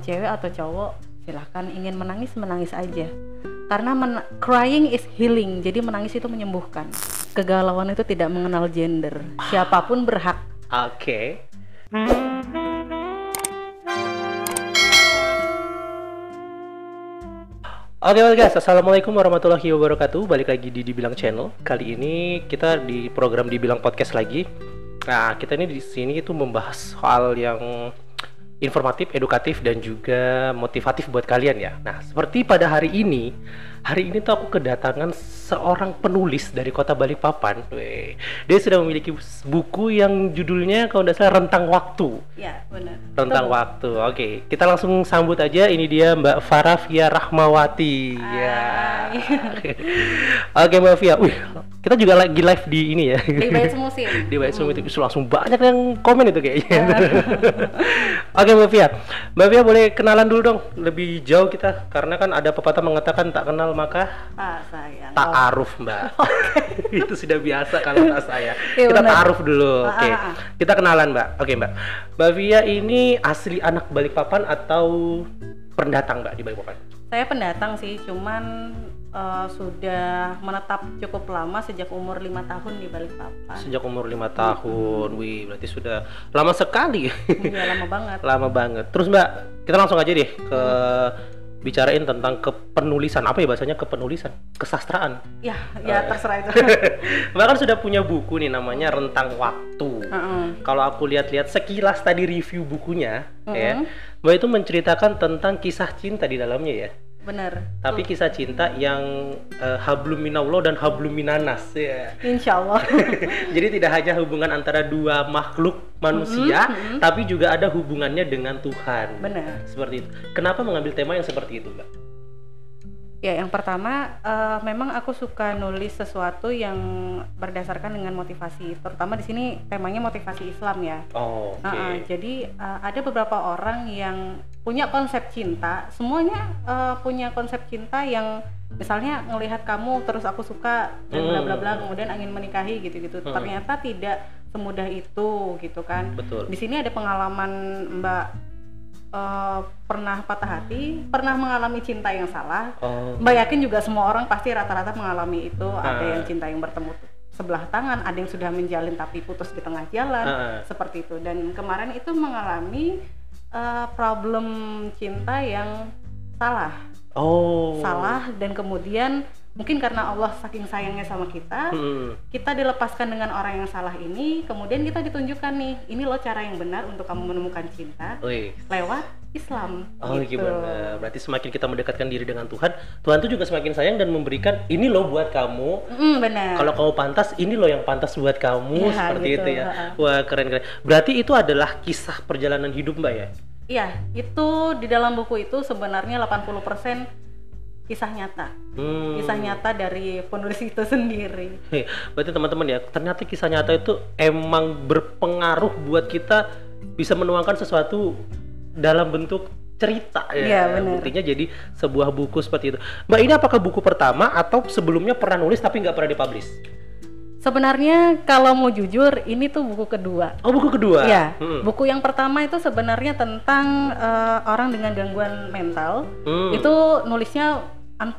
cewek atau cowok silahkan ingin menangis menangis aja karena men- crying is healing jadi menangis itu menyembuhkan kegalauan itu tidak mengenal gender siapa pun berhak Oke. Oke oke guys, assalamualaikum warahmatullahi wabarakatuh. Balik lagi di Dibilang Channel. Kali ini kita di program Dibilang Podcast lagi. Nah, kita ini di sini itu membahas soal yang informatif, edukatif dan juga motivatif buat kalian ya. Nah, seperti pada hari ini, hari ini tuh aku kedatangan seorang penulis dari kota Balikpapan. Weh, dia sudah memiliki buku yang judulnya kalau tidak salah Rentang Waktu. ya benar Rentang Waktu. Oke, kita langsung sambut aja. Ini dia Mbak Farah Fia Rahmawati. Ya. Oke Mbak Fia. Wih, kita juga lagi live di ini ya. di Bayat Musim di WhatsApp itu Justru langsung banyak yang komen itu kayaknya. Oke Mbak Fia, Mbak Fia boleh kenalan dulu dong lebih jauh kita karena kan ada pepatah mengatakan tak kenal maka ah sayang tak Oh. aruf Mbak. itu sudah biasa kalau tak saya. Iya, kita benar. taaruf dulu. Ah, Oke. ah, ah. Kita kenalan Mbak. Oke Mbak. Mbak Fia ini asli anak Balikpapan atau pendatang Mbak di Balikpapan? Saya pendatang sih, cuman eh, sudah menetap cukup lama sejak umur lima tahun di Balikpapan. Sejak umur lima tahun. Wih, berarti sudah lama sekali. Iya lama banget. lama banget. Terus Mbak, kita langsung aja deh ke bicarain tentang kepenulisan. Apa ya bahasanya? Kepenulisan. Kesastraan. Ya, ya terserah itu. Mbak kan sudah punya buku nih namanya Rentang Waktu. Heeh. kalau aku lihat-lihat sekilas tadi review bukunya ya Mm-mm. Mbak itu menceritakan tentang kisah cinta di dalamnya ya Bener. tapi kisah cinta yang eh, hablum minallah dan hablum minanas ya Insya Allah. jadi tidak hanya hubungan antara dua makhluk manusia tapi juga ada hubungannya dengan Tuhan Bener. seperti itu. Kenapa mengambil tema yang seperti itu, Mbak? Ya, yang pertama eh, memang aku suka nulis sesuatu yang berdasarkan dengan motivasi. Terutama di sini temanya motivasi Islam ya. Oh, oke. Heeh, jadi eh, ada beberapa orang yang punya konsep cinta, semuanya eh, punya konsep cinta yang misalnya ngelihat kamu terus aku suka dan bla bla bla kemudian ingin menikahi gitu-gitu. Hmm. Ternyata tidak semudah itu gitu kan. Betul. Di sini ada pengalaman Mbak eh, pernah patah hati, pernah mengalami cinta yang salah. Oh, Mbak yakin juga semua orang pasti rata-rata mengalami itu. Ada Ah. yang cinta yang bertemu sebelah tangan, ada yang sudah menjalin tapi putus di tengah jalan, Ah. seperti itu. Dan kemarin itu mengalami eh, problem cinta yang salah, oh. salah dan kemudian mungkin karena Allah saking sayangnya sama kita, Hmm. kita dilepaskan dengan orang yang salah ini, kemudian kita ditunjukkan nih, ini loh cara yang benar untuk kamu menemukan cinta Wih. lewat Islam. Oh, gitu. gimana? Berarti semakin kita mendekatkan diri dengan Tuhan, Tuhan tuh juga semakin sayang dan memberikan ini loh buat kamu. Mm, benar. Kalau kamu pantas, ini loh yang pantas buat kamu Ya, seperti gitu, itu ya. Wah, keren-keren. Berarti itu adalah kisah perjalanan hidup, Mbak ya? Iya, itu di dalam buku itu sebenarnya 80% kisah nyata. Hmm. Kisah nyata dari penulis itu sendiri. Berarti teman-teman ya, ternyata kisah nyata itu emang berpengaruh buat kita bisa menuangkan sesuatu dalam bentuk cerita ya. Benar. Buktinya jadi sebuah buku seperti itu. Mbak, ini apakah buku pertama atau sebelumnya pernah nulis tapi nggak pernah dipublish? Sebenarnya kalau mau jujur, ini tuh buku kedua. Oh, buku kedua. Iya, Hmm. buku yang pertama itu sebenarnya tentang eh, orang dengan gangguan mental. Hmm. Itu nulisnya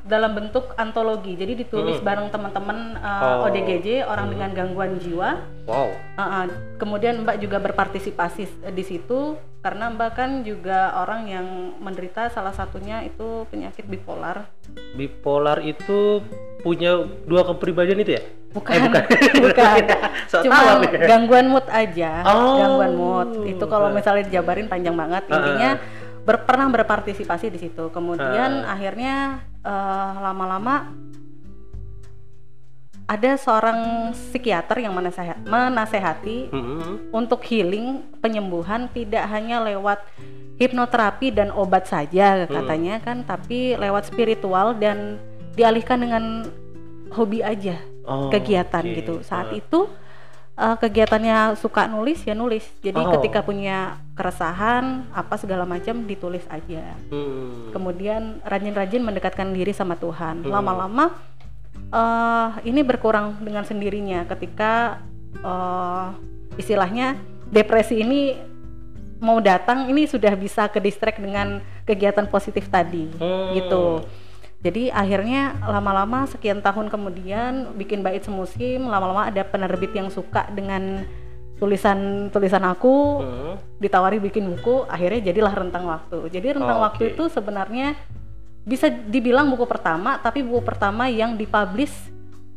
dalam bentuk antologi. Jadi ditulis Hmm. bareng teman-teman eh, Oh. ODGJ, orang dengan gangguan jiwa. Wow. Uh, uh, kemudian Mbak juga berpartisipasi s- di situ karena Mbak kan juga orang yang menderita salah satunya itu penyakit bipolar. Bipolar itu punya dua kepribadian itu ya? Bukan, Eh, bukan. bukan. So Cuma ya. gangguan mood aja, Oh. gangguan mood. Itu kalau misalnya dijabarin panjang banget. Uh, uh. Intinya ber- pernah berpartisipasi di situ. Kemudian Uh. akhirnya uh, lama-lama ada seorang psikiater yang menasehat- menasehati Hmm. untuk healing penyembuhan tidak hanya lewat hipnoterapi dan obat saja Hmm. katanya kan tapi lewat spiritual dan dialihkan dengan hobi aja Oh, kegiatan oke. gitu saat Ah. itu eh, kegiatannya suka nulis ya nulis jadi Oh. ketika punya keresahan apa segala macam ditulis aja Hmm. kemudian rajin-rajin mendekatkan diri sama Tuhan Hmm. lama-lama eh ini berkurang dengan sendirinya ketika eh istilahnya depresi ini mau datang ini sudah bisa ke distract dengan kegiatan positif tadi Hmm. gitu jadi akhirnya lama-lama sekian tahun kemudian bikin bait semusim lama-lama ada penerbit yang suka dengan tulisan tulisan aku Hmm. ditawari bikin buku akhirnya jadilah rentang waktu jadi rentang Oh, waktu itu sebenarnya bisa dibilang buku pertama tapi buku pertama yang dipublish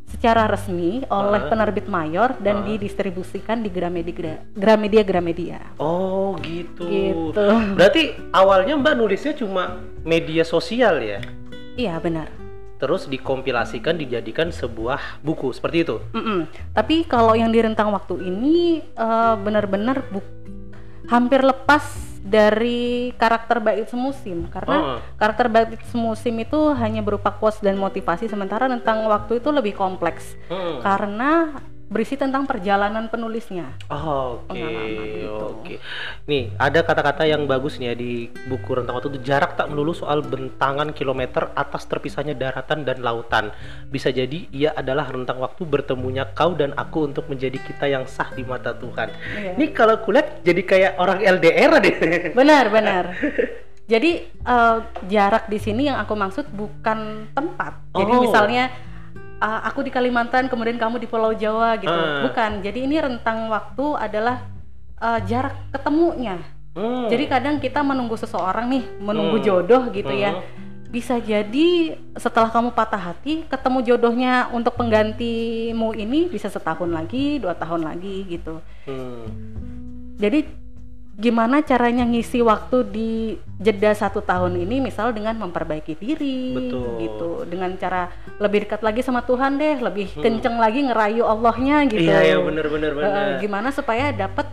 secara resmi oleh Ah. penerbit mayor dan Ah. didistribusikan di Gramedia Gramedia Gramedia Oh gitu. gitu Berarti awalnya Mbak nulisnya cuma media sosial ya? Iya benar Terus dikompilasikan dijadikan sebuah buku seperti itu. Mm-mm. tapi kalau yang di rentang waktu ini eh, benar-benar hampir lepas dari karakter bait semusim karena Oh. karakter bait semusim itu hanya berupa quotes dan motivasi sementara tentang waktu itu lebih kompleks Hmm. karena berisi tentang perjalanan penulisnya Oh, Oke, Pengalaman gitu. oke. Nih ada kata-kata yang bagus nih ya di buku rentang waktu itu jarak tak melulu soal bentangan kilometer atas terpisahnya daratan dan lautan. Bisa jadi ia adalah rentang waktu bertemunya kau dan aku untuk menjadi kita yang sah di mata Tuhan. Iya. Ini kalau kulihat jadi kayak orang LDR deh. benar benar jadi eh, jarak di sini yang aku maksud bukan tempat jadi Oh. misalnya eh, aku di Kalimantan kemudian kamu di Pulau Jawa gitu Ah. bukan jadi ini rentang waktu adalah eh, jarak ketemunya Hmm. jadi kadang kita menunggu seseorang nih menunggu Hmm. jodoh gitu ya Hmm. bisa jadi setelah kamu patah hati ketemu jodohnya untuk penggantimu ini bisa setahun lagi dua tahun lagi gitu Hmm. jadi gimana caranya ngisi waktu di jeda satu tahun ini misal dengan memperbaiki diri Betul. gitu dengan cara lebih dekat lagi sama Tuhan deh lebih kenceng lagi ngerayu Allahnya gitu Hmm. Iya, iya bener bener bener. gimana supaya dapat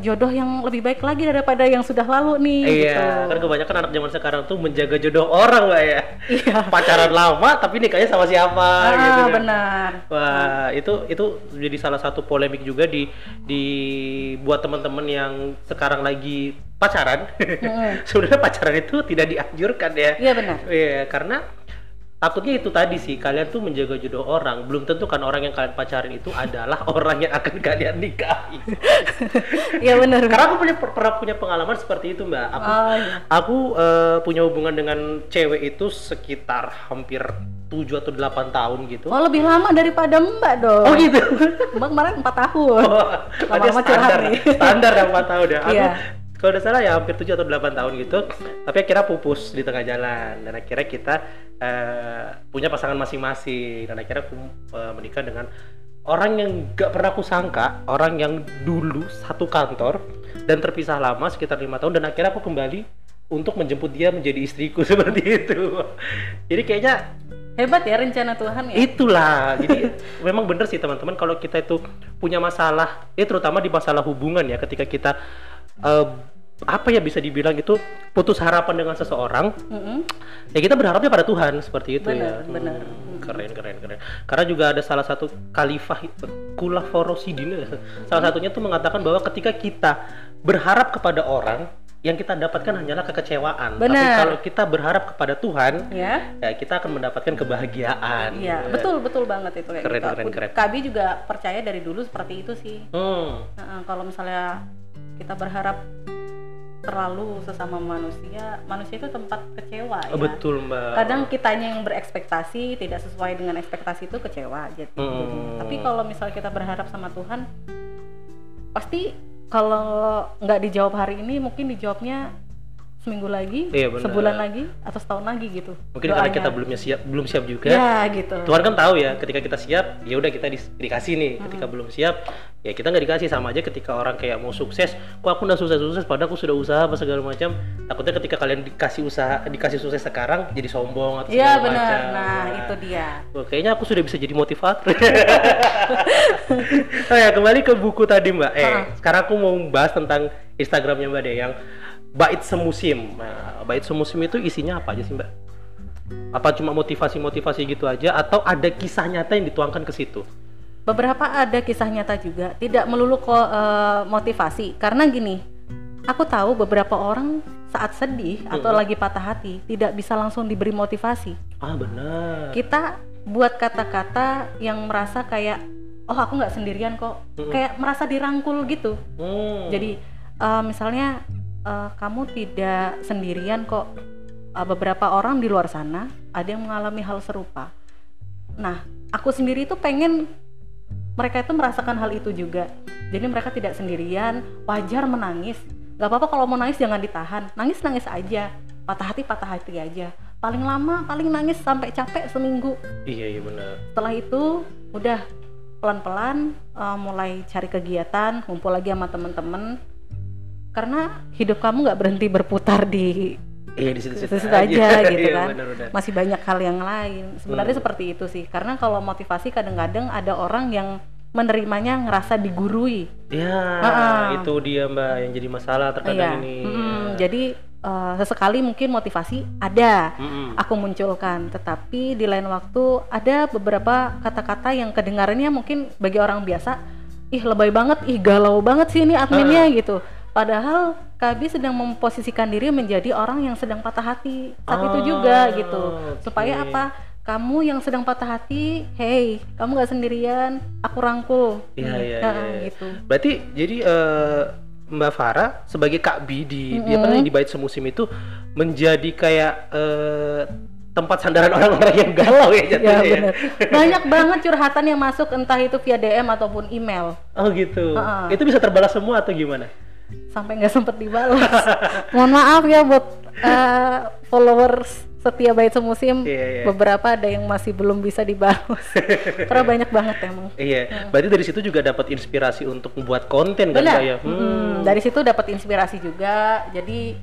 jodoh yang lebih baik lagi daripada yang sudah lalu nih Iya, gitu kan kebanyakan anak zaman sekarang tuh menjaga jodoh orang, Mbak ya. iya Pacaran lama tapi nikahnya sama siapa ah, gitu. kan. benar Wah, itu itu jadi salah satu polemik juga di di buat teman-teman yang sekarang lagi pacaran. Mm-mm. Sebenarnya pacaran itu tidak dianjurkan ya. iya benar Iya, karena takutnya itu tadi sih kalian tuh menjaga jodoh orang. Belum tentu kan orang yang kalian pacarin itu adalah orang yang akan kalian nikahi. Iya benar. Karena aku punya pernah punya pengalaman seperti itu mbak. Aku oh, iya. aku eh, punya hubungan dengan cewek itu sekitar hampir 7 atau 8 tahun gitu. Oh lebih lama daripada mbak dong. Oh gitu? Mbak kemarin 4 tahun. Oh, Lama-lama standar, standar ya 4 tahun ya. Aku Iya. Kalau udah salah ya hampir 7 atau 8 tahun gitu. Tapi akhirnya pupus di tengah jalan dan akhirnya kita eh, punya pasangan masing-masing dan akhirnya aku eh, menikah dengan orang yang gak pernah aku sangka, orang yang dulu satu kantor dan terpisah lama sekitar lima tahun dan akhirnya aku kembali untuk menjemput dia menjadi istriku seperti itu. Jadi kayaknya hebat ya rencana Tuhan ya Itulah. Jadi memang bener sih teman-teman kalau kita itu punya masalah, ya terutama di masalah hubungan ya ketika kita eh, apa ya bisa dibilang itu putus harapan dengan seseorang, Mm-mm. ya kita berharapnya pada Tuhan seperti itu ya. Benar, benar. Hmm, keren keren keren. Karena juga ada salah satu khalifah Kulaforosidin salah satunya tuh mengatakan bahwa ketika kita berharap kepada orang yang kita dapatkan hanyalah kekecewaan. Tapi Benar. kalau kita berharap kepada Tuhan, ya ya kita akan mendapatkan kebahagiaan. Iya, betul betul banget itu kayak Keren, gitu. keren, keren. Kabi juga percaya dari dulu seperti itu sih. Hmm. Nah, kalau misalnya kita berharap terlalu sesama manusia, manusia itu tempat kecewa ya. Betul mbak. Kadang kitanya yang berekspektasi tidak sesuai dengan ekspektasi itu kecewa jadi. Hmm. Tapi kalau misal kita berharap sama Tuhan, pasti kalau nggak dijawab hari ini mungkin dijawabnya seminggu lagi, Iya, sebulan lagi, atau setahun lagi gitu. Mungkin karena doanya. kita belum siap, belum siap juga. Ya gitu. Tuhan kan tahu ya, ketika kita siap, ya udah kita di- dikasih nih. Ketika belum siap, ya kita nggak dikasih sama aja. Ketika orang kayak mau sukses, kok aku udah sukses-sukses, padahal aku sudah usaha apa segala macam. Takutnya ketika kalian dikasih usaha, dikasih sukses sekarang, jadi sombong atau Iya segala benar. macam. Nah itu dia. Wah, kayaknya aku sudah bisa jadi motivator. oh ya, kembali ke buku tadi Mbak. Eh, Ha. sekarang aku mau bahas tentang Instagramnya Mbak deh yang bait semusim. Nah, bait semusim itu isinya apa aja sih Mbak? Apa cuma motivasi-motivasi gitu aja atau ada kisah nyata yang dituangkan ke situ? Beberapa ada kisah nyata juga, tidak melulu kok eh, motivasi. Karena gini, aku tahu beberapa orang saat sedih atau lagi patah hati tidak bisa langsung diberi motivasi. Ah, benar. Kita buat kata-kata yang merasa kayak, oh aku nggak sendirian kok, Mm-mm. kayak merasa dirangkul gitu. Hmm. Jadi eh, misalnya eh, kamu tidak sendirian kok. Eh, beberapa orang di luar sana ada yang mengalami hal serupa. Nah, aku sendiri itu pengen mereka itu merasakan hal itu juga. Jadi mereka tidak sendirian, wajar menangis. Gak apa-apa kalau mau nangis jangan ditahan, nangis nangis aja, patah hati patah hati aja. Paling lama paling nangis sampai capek seminggu. Iya iya benar. Setelah itu udah pelan-pelan uh, mulai cari kegiatan, ngumpul lagi sama temen-temen. Karena hidup kamu nggak berhenti berputar di Iya di situ situ aja gitu Iya, kan benar, benar. masih banyak hal yang lain sebenarnya Hmm. seperti itu sih karena kalau motivasi kadang-kadang ada orang yang menerimanya ngerasa digurui Ya, Ah. itu dia Mbak yang jadi masalah terkadang Iya. ini. Mm-mm. jadi eh, sesekali mungkin motivasi ada Mm-mm. aku munculkan tetapi di lain waktu ada beberapa kata-kata yang kedengarannya mungkin bagi orang biasa ih lebay banget ih galau banget sih ini adminnya gitu padahal Kabi sedang memposisikan diri menjadi orang yang sedang patah hati saat itu juga Ah, gitu supaya oke. apa kamu yang sedang patah hati hey kamu nggak sendirian aku rangkul Iya, Nih, iya, nah, iya, iya. gitu Berarti jadi eh, Mbak Farah sebagai Kak Bi di di apa namanya, di bait semusim itu menjadi kayak eh, tempat sandaran orang-orang yang galau ya ya jatuhnya ya. bener banyak banget curhatan yang masuk entah itu via DM ataupun email Oh gitu. Ah, ah. Itu bisa terbalas semua atau gimana? Sampai nggak sempet dibalas. Mohon maaf ya buat eh, followers setia bait semusim. Iya, iya. Beberapa ada yang masih belum bisa dibalas. Karena banyak banget emang. Iya, berarti dari situ juga dapat inspirasi untuk membuat konten kan Benar. Mbak ya? Mm, Dari situ dapat inspirasi juga. Jadi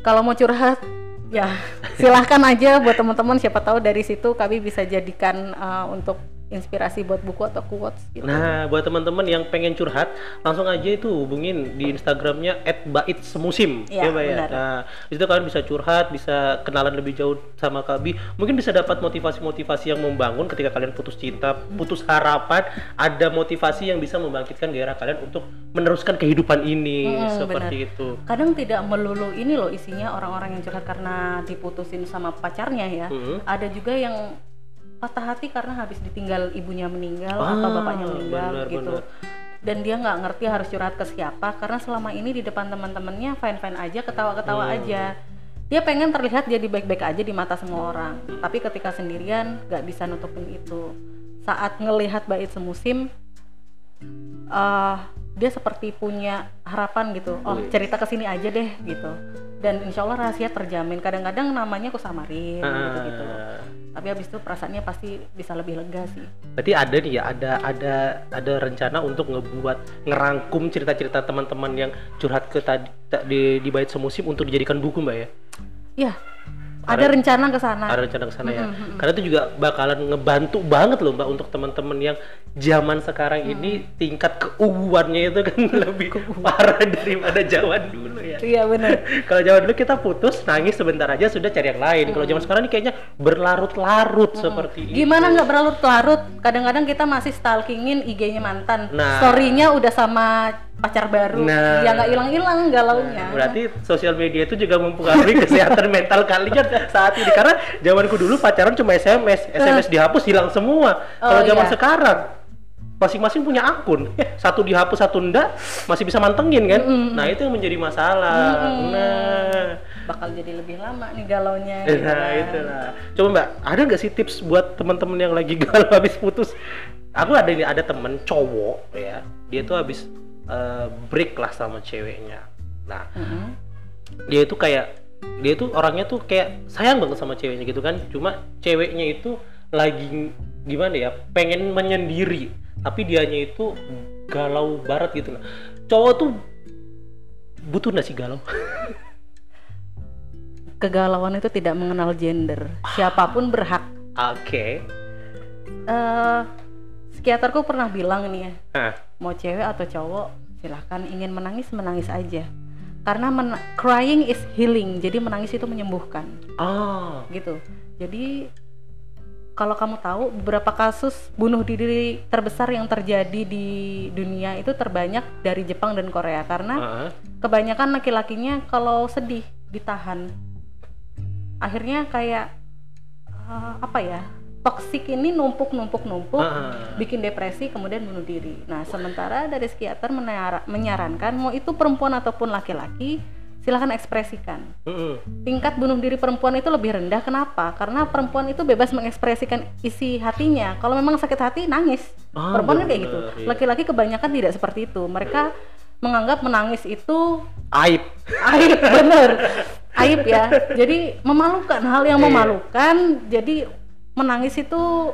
kalau mau curhat ya silahkan aja buat teman-teman siapa tahu dari situ kami bisa jadikan eh, untuk inspirasi buat buku atau quotes gitu. Nah, buat teman-teman yang pengen curhat, langsung aja itu hubungin di Instagramnya @baitsemusim Iya, Mbak ya. benar. Nah, di situ kalian bisa curhat, bisa kenalan lebih jauh sama Kabi, mungkin bisa dapat motivasi-motivasi yang membangun ketika kalian putus cinta, putus harapan, ada motivasi yang bisa membangkitkan gairah kalian untuk meneruskan kehidupan ini Mm, seperti benar. itu. kadang tidak melulu ini loh isinya orang-orang yang curhat karena diputusin sama pacarnya ya Mm. ada juga yang patah hati karena habis ditinggal ibunya meninggal Ah, atau bapaknya meninggal benar, gitu. benar. dan dia nggak ngerti harus curhat ke siapa karena selama ini di depan teman-temannya fine fine aja ketawa-ketawa Hmm. aja. Dia pengen terlihat jadi baik-baik aja di mata semua orang. Tapi ketika sendirian nggak bisa nutupin itu. Saat ngelihat bait semusim eh dia seperti punya harapan gitu. Oh cerita ke sini aja deh gitu. Dan insya Allah rahasia terjamin. Kadang-kadang namanya aku samarin gitu gitu Ah. Tapi habis itu perasaannya pasti bisa lebih lega sih Berarti ada nih ya, ada ada ada rencana untuk ngebuat ngerangkum cerita-cerita teman-teman yang curhat ke tadi ta- di di bait semusim untuk dijadikan buku, Mbak ya. ya ada rencana ke sana Ada rencana ke sana ya. Mm-mm, mm-mm. Karena itu juga bakalan ngebantu banget loh, Mbak untuk teman-teman yang zaman sekarang ini tingkat keuuannya itu kan lebih parah daripada zaman dulu ya. iya benar Kalau zaman dulu kita putus, nangis sebentar aja sudah cari yang lain. Kalau zaman sekarang ini kayaknya berlarut-larut seperti itu. gimana nggak berlarut-larut kadang-kadang kita masih stalkingin IG-nya mantan Nah. story-nya udah sama pacar baru Nah. ya nggak hilang-hilang galaunya Berarti sosial media itu juga mempengaruhi kesehatan mental kalian saat ini karena zamanku dulu pacaran cuma SMS, SMS dihapus hilang semua. Kalau Oh, zaman iya. sekarang masing-masing punya akun, satu dihapus satu enggak masih bisa mantengin kan? Nah itu yang menjadi masalah. Nah, bakal jadi lebih lama nih galaunya gitu nah kan. itulah. Coba mbak, ada nggak sih tips buat teman-teman yang lagi galau habis putus? Aku ada ini ada temen cowok ya, dia tuh habis eh, break lah sama ceweknya. Nah Mm-mm. dia itu kayak dia itu orangnya tuh kayak sayang banget sama ceweknya gitu kan. Cuma ceweknya itu lagi gimana ya pengen menyendiri. Tapi dianya itu galau barat gitu. Nah cowok tuh butuh nggak sih galau? Kegalauan itu tidak mengenal gender. Siapa pun berhak. Oke. Eh psikiaterku pernah bilang nih ya nah mau cewek atau cowok silahkan ingin menangis menangis aja. Karena men- crying is healing jadi menangis itu menyembuhkan. Ah gitu. Jadi kalau kamu tahu beberapa kasus bunuh diri terbesar yang terjadi di dunia itu terbanyak dari Jepang dan Korea. Karena ah, kebanyakan laki-lakinya kalau sedih ditahan. Akhirnya kayak eh, apa ya toksik ini numpuk numpuk numpuk ah. bikin depresi kemudian bunuh diri. Nah, sementara dari psikiater menyarankan mau itu perempuan ataupun laki-laki silahkan ekspresikan. Mm-mm. Tingkat bunuh diri perempuan itu lebih rendah. Kenapa? Karena perempuan itu bebas mengekspresikan isi hatinya. Kalau memang sakit hati, nangis. Ah, perempuan kan kayak gitu. iya. Laki-laki kebanyakan tidak seperti itu. Mereka menganggap menangis itu Aib. aib, bener. Aib ya. Jadi memalukan, hal yang Iya. memalukan. Jadi menangis itu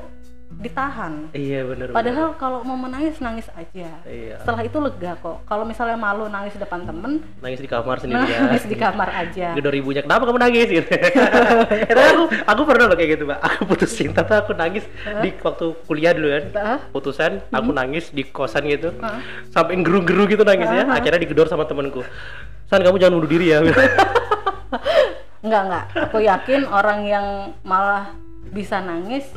ditahan. Iya bener. Padahal kalau mau menangis nangis aja. Iya. Setelah itu lega kok. Kalau misalnya malu nangis di depan temen, nangis di kamar sendirian. nangis di kamar aja. Gedor ibunya, kenapa kamu nangis? Gitu. Itu aku, aku pernah loh kayak gitu, Mbak. Aku putus cinta tuh aku nangis di waktu kuliah dulu kan. Hah? Putusan, aku nangis di kosan gitu. Hah? Sampai geru-geru gitu nangisnya. Akhirnya digedor sama temanku. San, kamu jangan bunuh diri ya. Enggak enggak. Aku yakin orang yang malah bisa nangis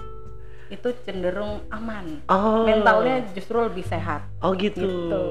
itu cenderung aman. oh. Mentalnya justru lebih sehat. Oh gitu. Gitu.